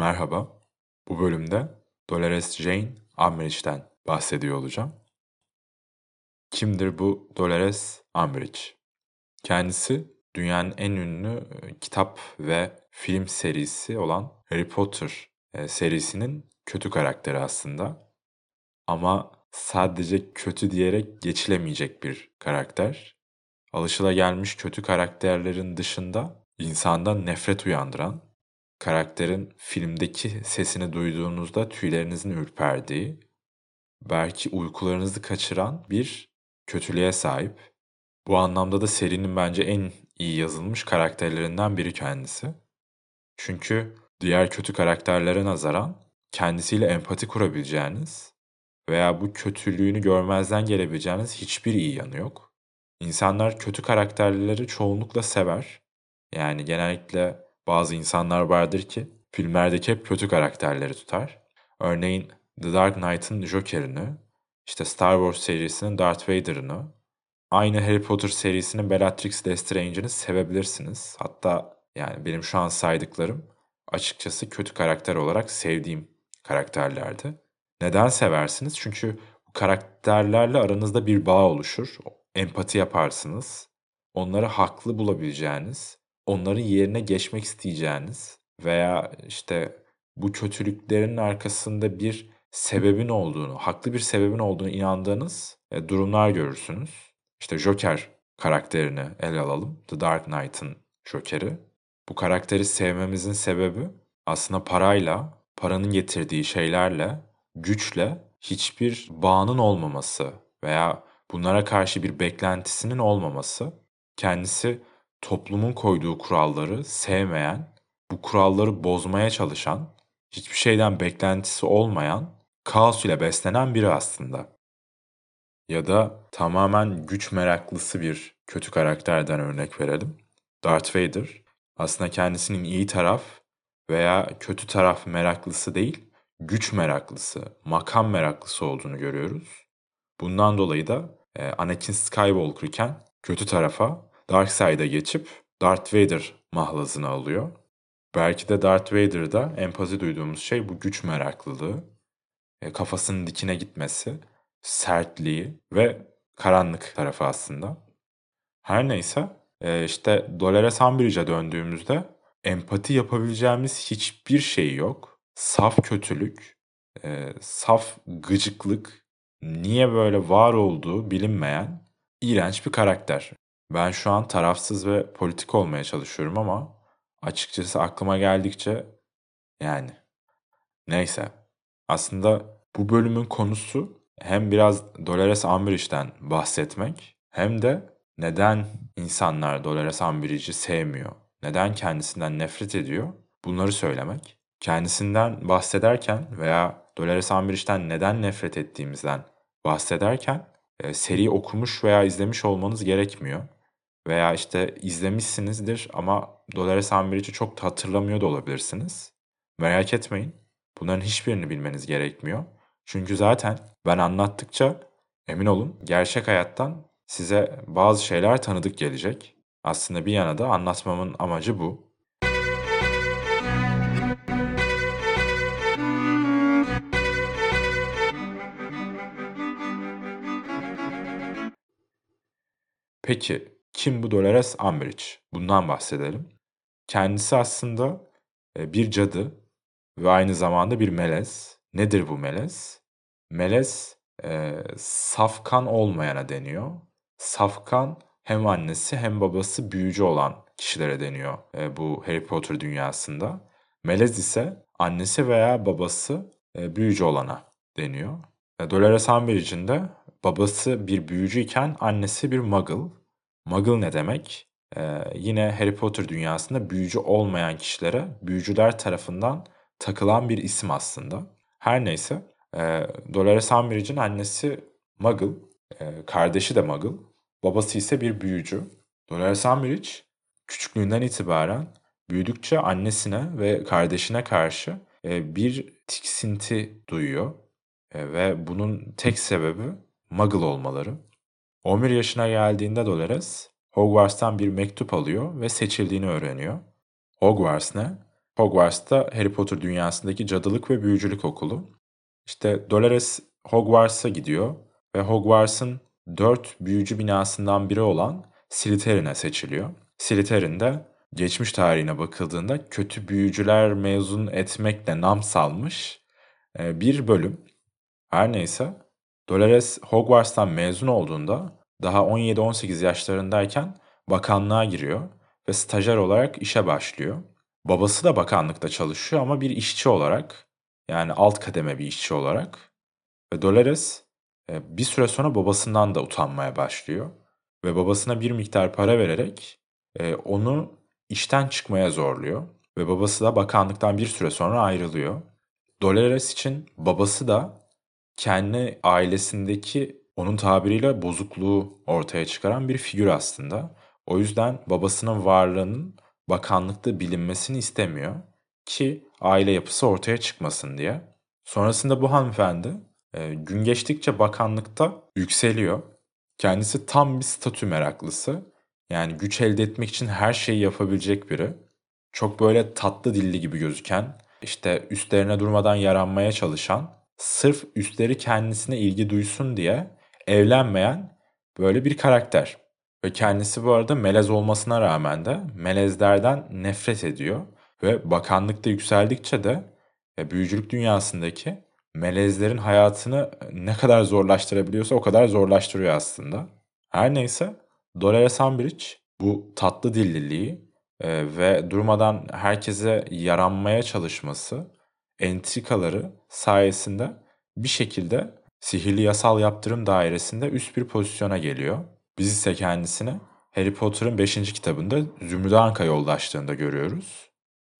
Merhaba. Bu bölümde Dolores Jane Umbridge'den bahsediyor olacağım. Kimdir bu Dolores Umbridge? Kendisi dünyanın en ünlü e, kitap ve film serisi olan Harry Potter e, serisinin kötü karakteri aslında. Ama sadece kötü diyerek geçilemeyecek bir karakter. Alışılagelmiş kötü karakterlerin dışında insanda nefret uyandıran karakterin filmdeki sesini duyduğunuzda tüylerinizin ürperdiği, belki uykularınızı kaçıran bir kötülüğe sahip. Bu anlamda da serinin bence en iyi yazılmış karakterlerinden biri kendisi. Çünkü diğer kötü karakterlere nazaran kendisiyle empati kurabileceğiniz veya bu kötülüğünü görmezden gelebileceğiniz hiçbir iyi yanı yok. İnsanlar kötü karakterleri çoğunlukla sever. Yani genellikle bazı insanlar vardır ki filmlerdeki hep kötü karakterleri tutar. Örneğin The Dark Knight'ın Joker'ını, işte Star Wars serisinin Darth Vader'ını, aynı Harry Potter serisinin Bellatrix Lestrange'ini sevebilirsiniz. Hatta yani benim şu an saydıklarım açıkçası kötü karakter olarak sevdiğim karakterlerdi. Neden seversiniz? Çünkü bu karakterlerle aranızda bir bağ oluşur. Empati yaparsınız. Onları haklı bulabileceğiniz, onların yerine geçmek isteyeceğiniz veya işte bu kötülüklerin arkasında bir sebebin olduğunu, haklı bir sebebin olduğunu inandığınız e, durumlar görürsünüz. İşte Joker karakterini ele alalım. The Dark Knight'ın Joker'i. Bu karakteri sevmemizin sebebi aslında parayla, paranın getirdiği şeylerle, güçle hiçbir bağının olmaması veya bunlara karşı bir beklentisinin olmaması. Kendisi toplumun koyduğu kuralları sevmeyen, bu kuralları bozmaya çalışan, hiçbir şeyden beklentisi olmayan, kaos ile beslenen biri aslında. Ya da tamamen güç meraklısı bir kötü karakterden örnek verelim. Darth Vader aslında kendisinin iyi taraf veya kötü taraf meraklısı değil, güç meraklısı, makam meraklısı olduğunu görüyoruz. Bundan dolayı da e, Anakin Skywalker iken kötü tarafa Dark Side'a geçip Darth Vader mahlazını alıyor. Belki de Darth Vader'da empati duyduğumuz şey bu güç meraklılığı, e, kafasının dikine gitmesi, sertliği ve karanlık tarafı aslında. Her neyse e, işte Dolores Umbridge'e döndüğümüzde empati yapabileceğimiz hiçbir şey yok. Saf kötülük, e, saf gıcıklık, niye böyle var olduğu bilinmeyen iğrenç bir karakter. Ben şu an tarafsız ve politik olmaya çalışıyorum ama açıkçası aklıma geldikçe yani neyse. Aslında bu bölümün konusu hem biraz Dolores Umbridge'den bahsetmek hem de neden insanlar Dolores Umbridge'i sevmiyor, neden kendisinden nefret ediyor bunları söylemek. Kendisinden bahsederken veya Dolores Umbridge'den neden nefret ettiğimizden bahsederken e, seri okumuş veya izlemiş olmanız gerekmiyor. Veya işte izlemişsinizdir ama Dolores Umbridge'i çok da hatırlamıyor da olabilirsiniz. Merak etmeyin. Bunların hiçbirini bilmeniz gerekmiyor. Çünkü zaten ben anlattıkça emin olun gerçek hayattan size bazı şeyler tanıdık gelecek. Aslında bir yana da anlatmamın amacı bu. Peki kim bu Dolores Umbridge? Bundan bahsedelim. Kendisi aslında e, bir cadı ve aynı zamanda bir melez. Nedir bu melez? Melez e, safkan olmayana deniyor. Safkan hem annesi hem babası büyücü olan kişilere deniyor e, bu Harry Potter dünyasında. Melez ise annesi veya babası e, büyücü olana deniyor. E, Dolores Umbridge'in de babası bir büyücü iken annesi bir muggle Muggle ne demek? Ee, yine Harry Potter dünyasında büyücü olmayan kişilere büyücüler tarafından takılan bir isim aslında. Her neyse e, Dolores Umbridge'in annesi Muggle, e, kardeşi de Muggle, babası ise bir büyücü. Dolores Umbridge küçüklüğünden itibaren büyüdükçe annesine ve kardeşine karşı e, bir tiksinti duyuyor. E, ve bunun tek sebebi Muggle olmaları. 11 yaşına geldiğinde Dolores, Hogwarts'tan bir mektup alıyor ve seçildiğini öğreniyor. Hogwarts ne? Hogwarts'ta Harry Potter dünyasındaki cadılık ve büyücülük okulu. İşte Dolores Hogwarts'a gidiyor ve Hogwarts'ın dört büyücü binasından biri olan Slytherin'e seçiliyor. Slytherin de geçmiş tarihine bakıldığında kötü büyücüler mezun etmekle nam salmış e, bir bölüm. Her neyse Dolores Hogwarts'tan mezun olduğunda daha 17-18 yaşlarındayken bakanlığa giriyor ve stajyer olarak işe başlıyor. Babası da bakanlıkta çalışıyor ama bir işçi olarak yani alt kademe bir işçi olarak. Ve Dolores e, bir süre sonra babasından da utanmaya başlıyor. Ve babasına bir miktar para vererek e, onu işten çıkmaya zorluyor. Ve babası da bakanlıktan bir süre sonra ayrılıyor. Dolores için babası da kendi ailesindeki onun tabiriyle bozukluğu ortaya çıkaran bir figür aslında. O yüzden babasının varlığının bakanlıkta bilinmesini istemiyor ki aile yapısı ortaya çıkmasın diye. Sonrasında bu hanımefendi e, gün geçtikçe bakanlıkta yükseliyor. Kendisi tam bir statü meraklısı. Yani güç elde etmek için her şeyi yapabilecek biri. Çok böyle tatlı dilli gibi gözüken, işte üstlerine durmadan yaranmaya çalışan, sırf üstleri kendisine ilgi duysun diye evlenmeyen böyle bir karakter. Ve kendisi bu arada melez olmasına rağmen de melezlerden nefret ediyor. Ve bakanlıkta yükseldikçe de e, büyücülük dünyasındaki melezlerin hayatını ne kadar zorlaştırabiliyorsa o kadar zorlaştırıyor aslında. Her neyse Dolores Umbridge bu tatlı dilliliği e, ve durmadan herkese yaranmaya çalışması, entrikaları sayesinde bir şekilde sihirli yasal yaptırım dairesinde üst bir pozisyona geliyor. Biz ise kendisini Harry Potter'ın 5. kitabında Zümrüt Anka yoldaşlığında görüyoruz.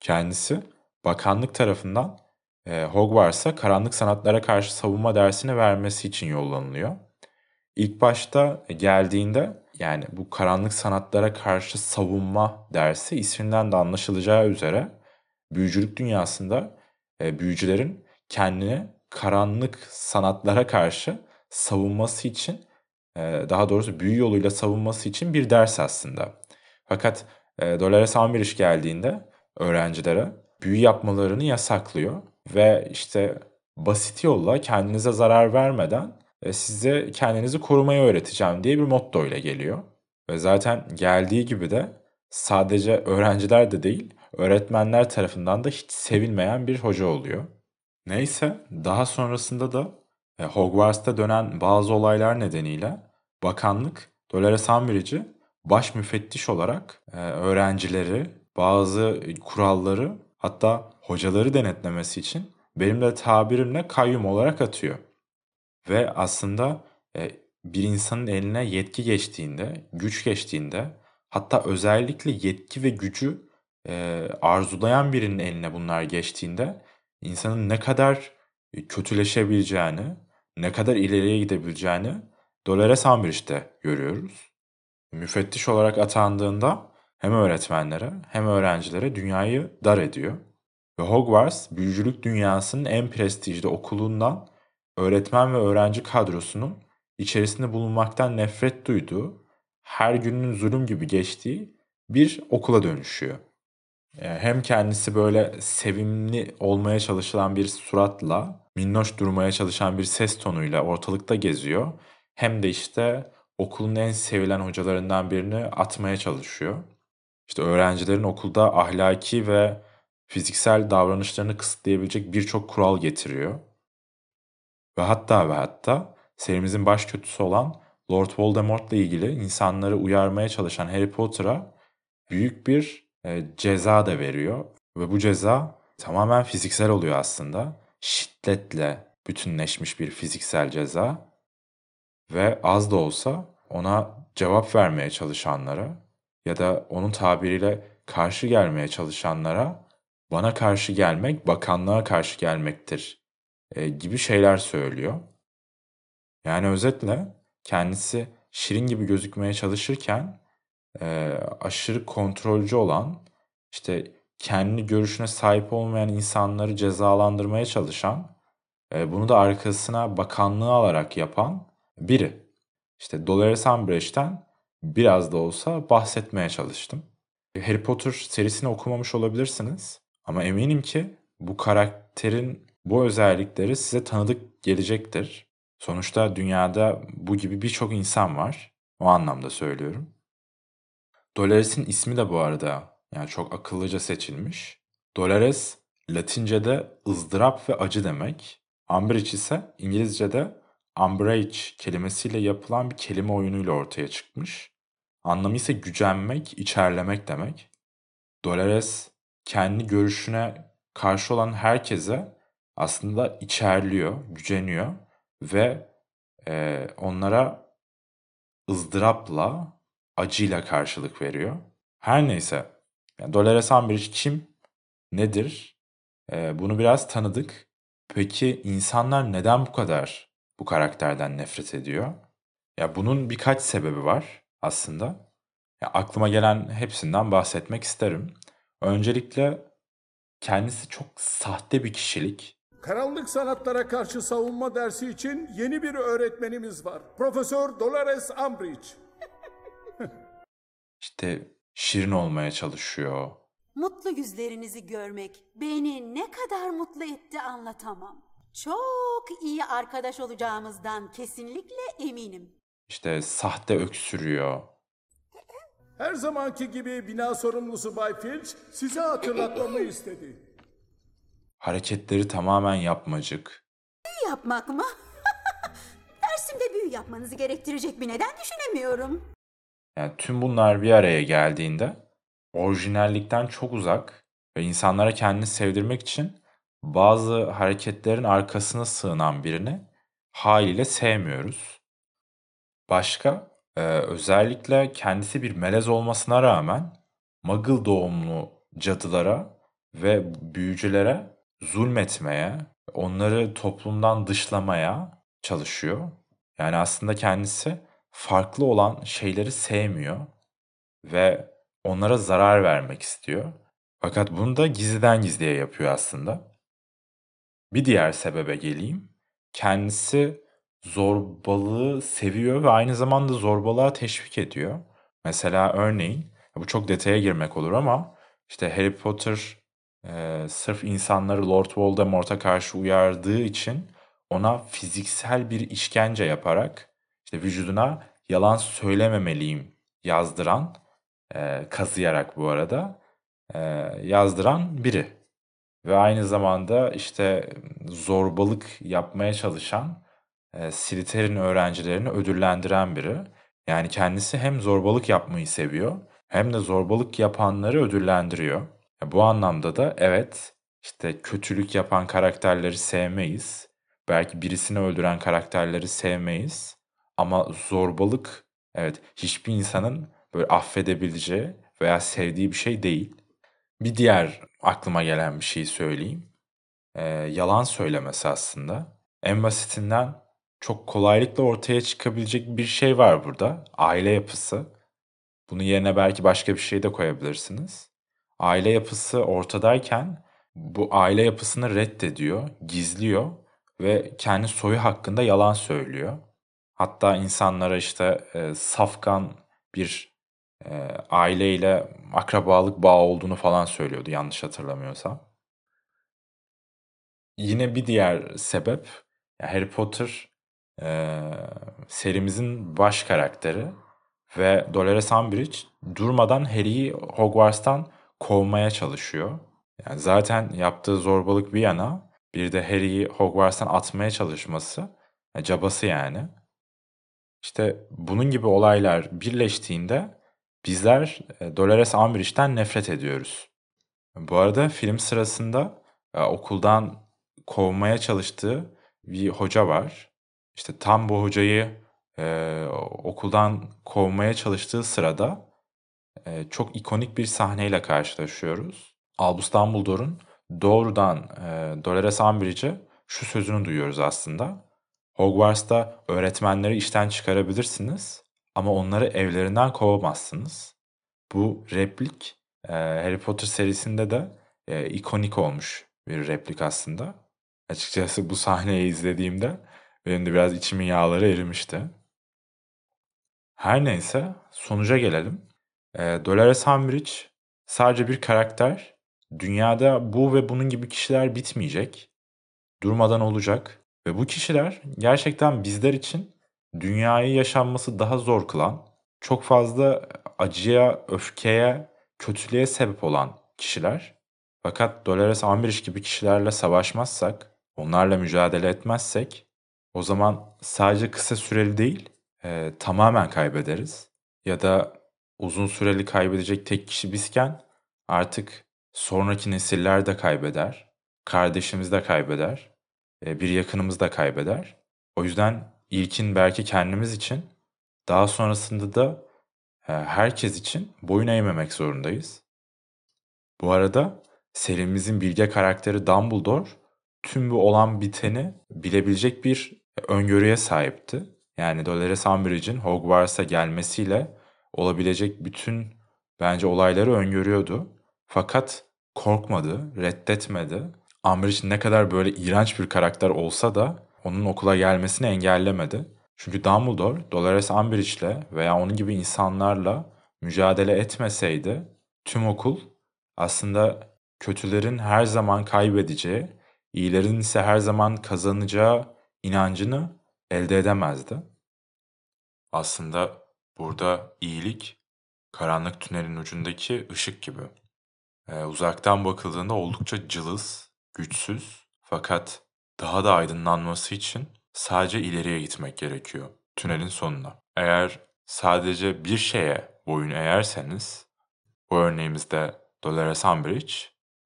Kendisi bakanlık tarafından e, Hogwarts'a karanlık sanatlara karşı savunma dersini vermesi için yollanılıyor. İlk başta geldiğinde yani bu karanlık sanatlara karşı savunma dersi isminden de anlaşılacağı üzere büyücülük dünyasında e, büyücülerin kendini karanlık sanatlara karşı savunması için e, daha doğrusu büyü yoluyla savunması için bir ders aslında. Fakat e, Dolores Umbridge geldiğinde öğrencilere büyü yapmalarını yasaklıyor ve işte basit yolla kendinize zarar vermeden e, size kendinizi korumayı öğreteceğim diye bir motto ile geliyor. Ve zaten geldiği gibi de sadece öğrenciler de değil, öğretmenler tarafından da hiç sevilmeyen bir hoca oluyor. Neyse, daha sonrasında da e, Hogwarts'ta dönen bazı olaylar nedeniyle bakanlık Dolores Umbridge'i baş müfettiş olarak e, öğrencileri, bazı kuralları hatta hocaları denetlemesi için benim de tabirimle kayyum olarak atıyor. Ve aslında e, bir insanın eline yetki geçtiğinde, güç geçtiğinde hatta özellikle yetki ve gücü e, arzulayan birinin eline bunlar geçtiğinde insanın ne kadar kötüleşebileceğini, ne kadar ileriye gidebileceğini Dolores Umbridge'de görüyoruz. Müfettiş olarak atandığında hem öğretmenlere hem öğrencilere dünyayı dar ediyor. Ve Hogwarts büyücülük dünyasının en prestijli okulundan öğretmen ve öğrenci kadrosunun içerisinde bulunmaktan nefret duyduğu, her günün zulüm gibi geçtiği bir okula dönüşüyor. Hem kendisi böyle sevimli olmaya çalışılan bir suratla, minnoş durmaya çalışan bir ses tonuyla ortalıkta geziyor. Hem de işte okulun en sevilen hocalarından birini atmaya çalışıyor. İşte öğrencilerin okulda ahlaki ve fiziksel davranışlarını kısıtlayabilecek birçok kural getiriyor. Ve hatta ve hatta serimizin baş kötüsü olan Lord Voldemort'la ilgili insanları uyarmaya çalışan Harry Potter'a büyük bir e, ceza da veriyor. Ve bu ceza tamamen fiziksel oluyor aslında. Şiddetle bütünleşmiş bir fiziksel ceza. Ve az da olsa ona cevap vermeye çalışanlara ya da onun tabiriyle karşı gelmeye çalışanlara bana karşı gelmek bakanlığa karşı gelmektir e, gibi şeyler söylüyor. Yani özetle kendisi şirin gibi gözükmeye çalışırken e, aşırı kontrolcü olan, işte kendi görüşüne sahip olmayan insanları cezalandırmaya çalışan, e, bunu da arkasına bakanlığı alarak yapan biri. İşte Dolores Umbridge'den biraz da olsa bahsetmeye çalıştım. Harry Potter serisini okumamış olabilirsiniz. Ama eminim ki bu karakterin bu özellikleri size tanıdık gelecektir. Sonuçta dünyada bu gibi birçok insan var. O anlamda söylüyorum. Dolores'in ismi de bu arada yani çok akıllıca seçilmiş. Dolores Latince'de ızdırap ve acı demek. Umbridge ise İngilizce'de umbrage kelimesiyle yapılan bir kelime oyunuyla ortaya çıkmış. Anlamı ise gücenmek, içerlemek demek. Dolores kendi görüşüne karşı olan herkese aslında içerliyor, güceniyor ve e, onlara ızdırapla, acıyla karşılık veriyor. Her neyse, yani Dolores Umbridge kim, nedir? E, bunu biraz tanıdık. Peki insanlar neden bu kadar bu karakterden nefret ediyor? Ya bunun birkaç sebebi var aslında. Ya aklıma gelen hepsinden bahsetmek isterim. Öncelikle kendisi çok sahte bir kişilik. Karanlık sanatlara karşı savunma dersi için yeni bir öğretmenimiz var. Profesör Dolores Umbridge. İşte şirin olmaya çalışıyor. Mutlu yüzlerinizi görmek beni ne kadar mutlu etti anlatamam. Çok iyi arkadaş olacağımızdan kesinlikle eminim. İşte sahte öksürüyor. Her zamanki gibi bina sorumlusu Bay Filch size hatırlatmamı istedi. Hareketleri tamamen yapmacık. Büyü yapmak mı? Dersimde büyü yapmanızı gerektirecek bir neden düşünemiyorum. Yani tüm bunlar bir araya geldiğinde orijinallikten çok uzak ve insanlara kendini sevdirmek için bazı hareketlerin arkasına sığınan birini haliyle sevmiyoruz. Başka, e, özellikle kendisi bir melez olmasına rağmen Muggle doğumlu cadılara ve büyücülere zulmetmeye, onları toplumdan dışlamaya çalışıyor. Yani aslında kendisi farklı olan şeyleri sevmiyor ve onlara zarar vermek istiyor. Fakat bunu da gizliden gizliye yapıyor aslında. Bir diğer sebebe geleyim. Kendisi zorbalığı seviyor ve aynı zamanda zorbalığa teşvik ediyor. Mesela örneğin, bu çok detaya girmek olur ama işte Harry Potter e, sırf insanları Lord Voldemort'a karşı uyardığı için ona fiziksel bir işkence yaparak işte vücuduna yalan söylememeliyim yazdıran, e, kazıyarak bu arada e, yazdıran biri. Ve aynı zamanda işte zorbalık yapmaya çalışan e, Slytherin öğrencilerini ödüllendiren biri. Yani kendisi hem zorbalık yapmayı seviyor hem de zorbalık yapanları ödüllendiriyor. E, bu anlamda da evet işte kötülük yapan karakterleri sevmeyiz. Belki birisini öldüren karakterleri sevmeyiz. Ama zorbalık evet hiçbir insanın böyle affedebileceği veya sevdiği bir şey değil. Bir diğer aklıma gelen bir şey söyleyeyim. Ee, yalan söylemesi aslında. En basitinden çok kolaylıkla ortaya çıkabilecek bir şey var burada. Aile yapısı. Bunun yerine belki başka bir şey de koyabilirsiniz. Aile yapısı ortadayken bu aile yapısını reddediyor, gizliyor ve kendi soyu hakkında yalan söylüyor. Hatta insanlara işte e, safkan bir e, aileyle akrabalık bağı olduğunu falan söylüyordu yanlış hatırlamıyorsam. Yine bir diğer sebep Harry Potter e, serimizin baş karakteri ve Dolores Umbridge durmadan Harry'i Hogwarts'tan kovmaya çalışıyor. Yani zaten yaptığı zorbalık bir yana bir de Harry'i Hogwarts'tan atmaya çalışması e, cabası yani. İşte bunun gibi olaylar birleştiğinde bizler e, Dolores Umbridge'den nefret ediyoruz. Bu arada film sırasında e, okuldan kovmaya çalıştığı bir hoca var. İşte tam bu hocayı e, okuldan kovmaya çalıştığı sırada e, çok ikonik bir sahneyle karşılaşıyoruz. Albus Dumbledore'un doğrudan e, Dolores Umbridge'e şu sözünü duyuyoruz aslında. Hogwarts'ta öğretmenleri işten çıkarabilirsiniz ama onları evlerinden kovamazsınız. Bu replik e, Harry Potter serisinde de e, ikonik olmuş bir replik aslında. Açıkçası bu sahneyi izlediğimde benim de biraz içimin yağları erimişti. Her neyse sonuca gelelim. E, Dolores Umbridge sadece bir karakter dünyada bu ve bunun gibi kişiler bitmeyecek. Durmadan olacak. Ve bu kişiler gerçekten bizler için dünyayı yaşanması daha zor kılan, çok fazla acıya, öfkeye, kötülüğe sebep olan kişiler. Fakat Dolores Umbridge gibi kişilerle savaşmazsak, onlarla mücadele etmezsek o zaman sadece kısa süreli değil, e, tamamen kaybederiz. Ya da uzun süreli kaybedecek tek kişi bizken artık sonraki nesiller de kaybeder, kardeşimiz de kaybeder, e, bir yakınımız da kaybeder. O yüzden ilkin belki kendimiz için, daha sonrasında da e, herkes için boyun eğmemek zorundayız. Bu arada serimizin bilge karakteri Dumbledore tüm bu olan biteni bilebilecek bir öngörüye sahipti. Yani Dolores Umbridge'in Hogwarts'a gelmesiyle olabilecek bütün bence olayları öngörüyordu. Fakat korkmadı, reddetmedi. Umbridge ne kadar böyle iğrenç bir karakter olsa da onun okula gelmesini engellemedi. Çünkü Dumbledore, Dolores Umbridge'le veya onun gibi insanlarla mücadele etmeseydi tüm okul aslında kötülerin her zaman kaybedeceği, iyilerin ise her zaman kazanacağı inancını elde edemezdi. Aslında burada iyilik karanlık tünelin ucundaki ışık gibi. Ee, uzaktan bakıldığında oldukça cılız, güçsüz fakat daha da aydınlanması için sadece ileriye gitmek gerekiyor tünelin sonuna. Eğer sadece bir şeye boyun eğerseniz, bu örneğimizde Dolores Umbridge,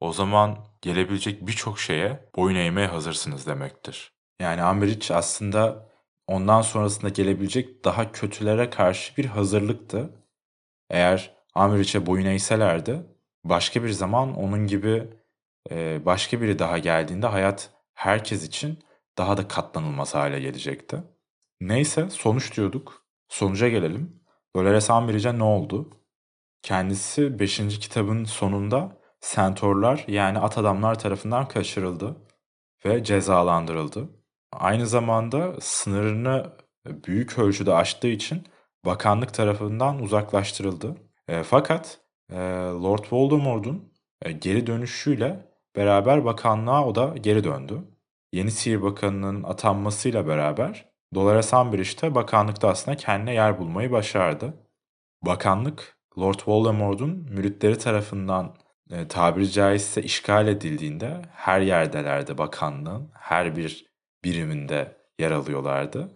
o zaman gelebilecek birçok şeye boyun eğmeye hazırsınız demektir. Yani Umbridge aslında ondan sonrasında gelebilecek daha kötülere karşı bir hazırlıktı. Eğer Umbridge'e boyun eğselerdi, başka bir zaman onun gibi başka biri daha geldiğinde hayat herkes için daha da katlanılmaz hale gelecekti. Neyse sonuç diyorduk. Sonuca gelelim. Dolores Umbridge'e ne oldu? Kendisi 5. kitabın sonunda sentorlar yani at adamlar tarafından kaçırıldı ve cezalandırıldı. Aynı zamanda sınırını büyük ölçüde aştığı için bakanlık tarafından uzaklaştırıldı. E, fakat e, Lord Voldemort'un e, geri dönüşüyle beraber bakanlığa o da geri döndü. Yeni Sihir Bakanı'nın atanmasıyla beraber Dolores Umbridge de bakanlıkta aslında kendine yer bulmayı başardı. Bakanlık Lord Voldemort'un müritleri tarafından e, tabiri caizse işgal edildiğinde her yerdelerdi bakanlığın, her bir biriminde yer alıyorlardı.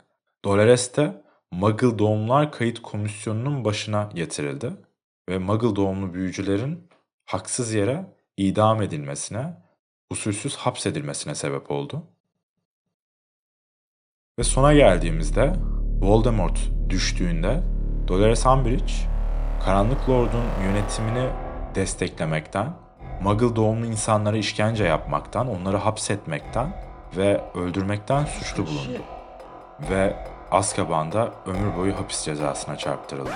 Dolores de Muggle Doğumlar Kayıt Komisyonu'nun başına getirildi ve Muggle doğumlu büyücülerin haksız yere idam edilmesine, usulsüz hapsedilmesine sebep oldu. Ve sona geldiğimizde Voldemort düştüğünde Dolores Umbridge Karanlık Lord'un yönetimini desteklemekten, Muggle doğumlu insanlara işkence yapmaktan, onları hapsetmekten ve öldürmekten suçlu bulundu. Ve Azkaban'da ömür boyu hapis cezasına çarptırıldı.